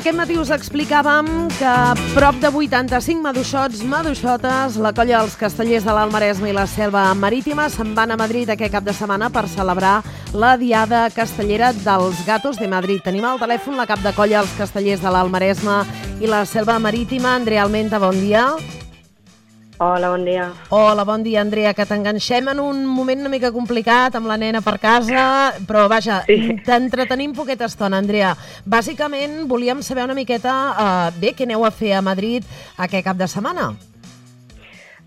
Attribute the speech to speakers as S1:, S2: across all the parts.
S1: Aquest matí us explicàvem que prop de 85 maduixots, maduixotes, la colla dels castellers de l'Almaresme i la Selva Marítima se'n van a Madrid aquest cap de setmana per celebrar la Diada Castellera dels Gatos de Madrid. Tenim al telèfon la cap de colla dels castellers de l'Almaresme i la Selva Marítima, Andrea Almenta, bon dia.
S2: Hola, bon dia.
S1: Hola, bon dia, Andrea, que t'enganxem en un moment una mica complicat amb la nena per casa, però vaja,
S2: Sí.
S1: t'entretenim poqueta estona, Andrea. Bàsicament, volíem saber una miqueta, eh, bé, què aneu a fer a Madrid aquest cap de setmana?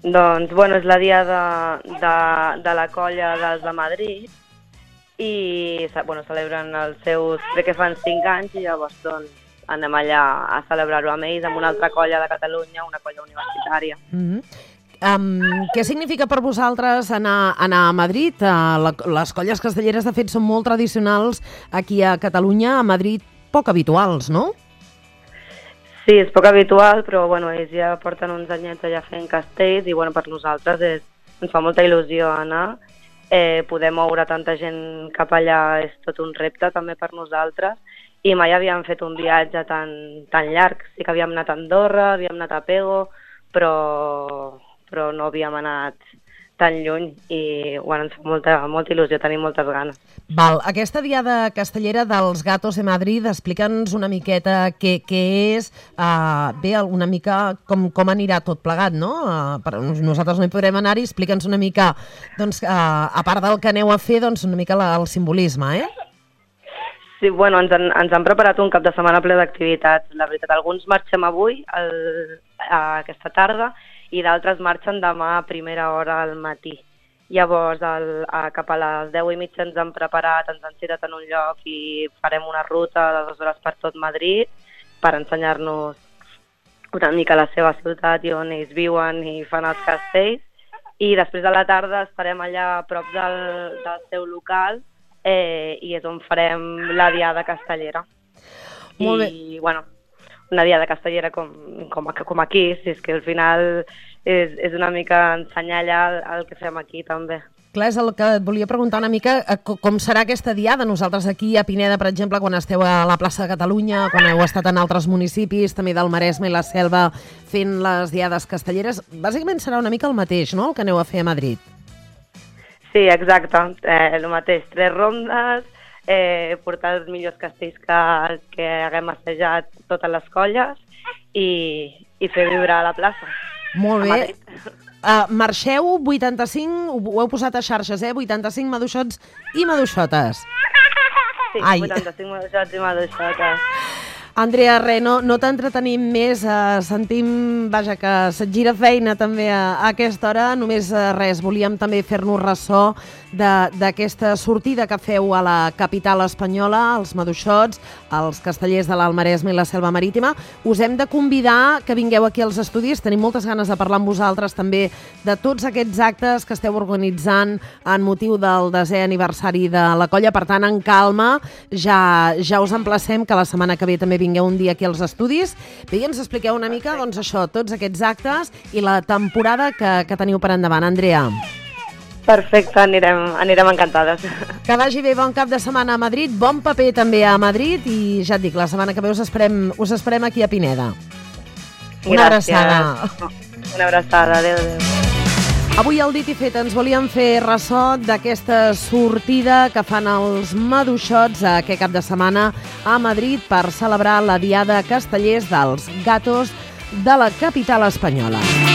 S2: Doncs, bueno, és la dia de, de, de la colla dels de Madrid i bueno, celebren els seus, crec que fan 5 anys i llavors doncs, anem allà a celebrar-ho amb ells, amb una altra colla de Catalunya, una colla universitària.
S1: Mm -hmm. Um, què significa per vosaltres anar, anar a Madrid? Uh, la, les colles castelleres, de fet, són molt tradicionals aquí a Catalunya, a Madrid poc habituals, no?
S2: Sí, és poc habitual, però bueno, ells ja porten uns anyets allà fent castells i bueno, per nosaltres és, ens fa molta il·lusió anar. Eh, poder moure tanta gent cap allà és tot un repte també per nosaltres i mai havíem fet un viatge tan, tan llarg. Sí que havíem anat a Andorra, havíem anat a Pego, però, però no havíem anat tan lluny i bueno, ens fa molta, molta il·lusió, tenim moltes ganes.
S1: Val, aquesta diada castellera dels Gatos de Madrid, explica'ns una miqueta què, què és, uh, bé, una mica com, com anirà tot plegat, no? Uh, per, nosaltres no hi podrem anar-hi, explica'ns una mica, doncs, uh, a part del que aneu a fer, doncs una mica la, el simbolisme, eh?
S2: Sí, bueno, ens han, ens han preparat un cap de setmana ple d'activitats. La veritat, alguns marxem avui, el, a aquesta tarda, i d'altres marxen demà a primera hora al matí. Llavors, el, a, cap a les 10 i mitja ens han preparat, ens han citat en un lloc i farem una ruta de dues hores per tot Madrid per ensenyar-nos una mica la seva ciutat i on ells viuen i fan els castells. I després de la tarda estarem allà a prop del, del seu local eh, i és on farem la diada castellera.
S1: Molt
S2: I, bueno, una diada castellera com, com, com aquí, si és que al final és, és una mica ensenyar allà el, el que fem aquí també.
S1: Clar, és el que et volia preguntar una mica eh, co- com serà aquesta diada. Nosaltres aquí a Pineda, per exemple, quan esteu a la plaça de Catalunya, quan heu estat en altres municipis, també del Maresme i la Selva, fent les diades castelleres, bàsicament serà una mica el mateix, no?, el que aneu a fer a Madrid.
S2: Sí, exacte, eh, el mateix, tres rondes, eh, portar els millors castells que, que haguem assajat totes les colles i, i fer viure a la plaça.
S1: Molt bé. Uh, marxeu 85, ho, ho heu posat a xarxes, eh? 85 maduixots i maduixotes.
S2: Sí,
S1: Ai.
S2: 85 maduixots i maduixotes.
S1: Andrea, re, no, t'entretenim més, uh, sentim, vaja, que se't gira feina també a, a aquesta hora, només uh, res, volíem també fer-nos ressò d'aquesta sortida que feu a la capital espanyola, els maduixots, els castellers de l'Almaresme i la Selva Marítima. Us hem de convidar que vingueu aquí als estudis, tenim moltes ganes de parlar amb vosaltres també de tots aquests actes que esteu organitzant en motiu del desè aniversari de la colla, per tant, en calma, ja, ja us emplacem que la setmana que ve també vingueu un dia aquí als estudis. Bé, i ens expliqueu una mica, doncs això, tots aquests actes i la temporada que, que teniu per endavant. Andrea,
S2: Perfecte, anirem, anirem encantades.
S1: que vagi bé, bon cap de setmana a Madrid, bon paper també a Madrid i ja et dic, la setmana que ve us esperem, us esperem aquí a Pineda. Una
S2: Gràcies.
S1: abraçada.
S2: Una abraçada, adéu, adéu.
S1: Avui al Dit i Fet ens volíem fer ressò d'aquesta sortida que fan els maduixots aquest cap de setmana a Madrid per celebrar la Diada Castellers dels Gatos de la capital espanyola.